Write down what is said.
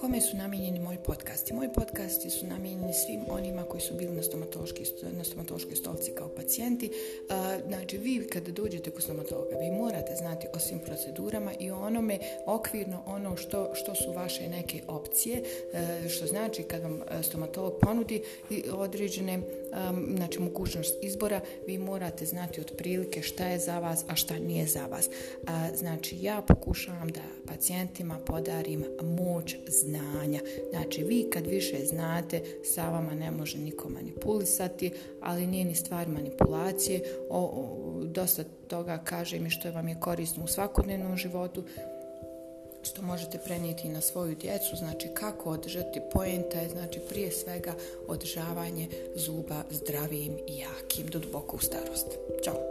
kome su namijenjeni moji podcasti? Moji podcasti su namijenjeni svim onima koji su bili na stomatološki, na stomatološkoj stolci kao pacijenti. Znači, vi kada dođete kod stomatologa, vi morate znati o svim procedurama i onome okvirno ono što, što su vaše neke opcije, e, što znači kad vam e, stomatolog ponudi određene znači, mogućnost izbora, vi morate znati otprilike šta je za vas, a šta nije za vas. Znači, ja pokušavam da pacijentima podarim moć znanja. Znači, vi kad više znate, sa vama ne može niko manipulisati, ali nije ni stvar manipulacije. O, o, dosta toga kaže mi što vam je korisno u svakodnevnom životu, što možete prenijeti na svoju djecu, znači kako održati poenta je znači prije svega održavanje zuba zdravim i jakim do duboko u starost. Ćao!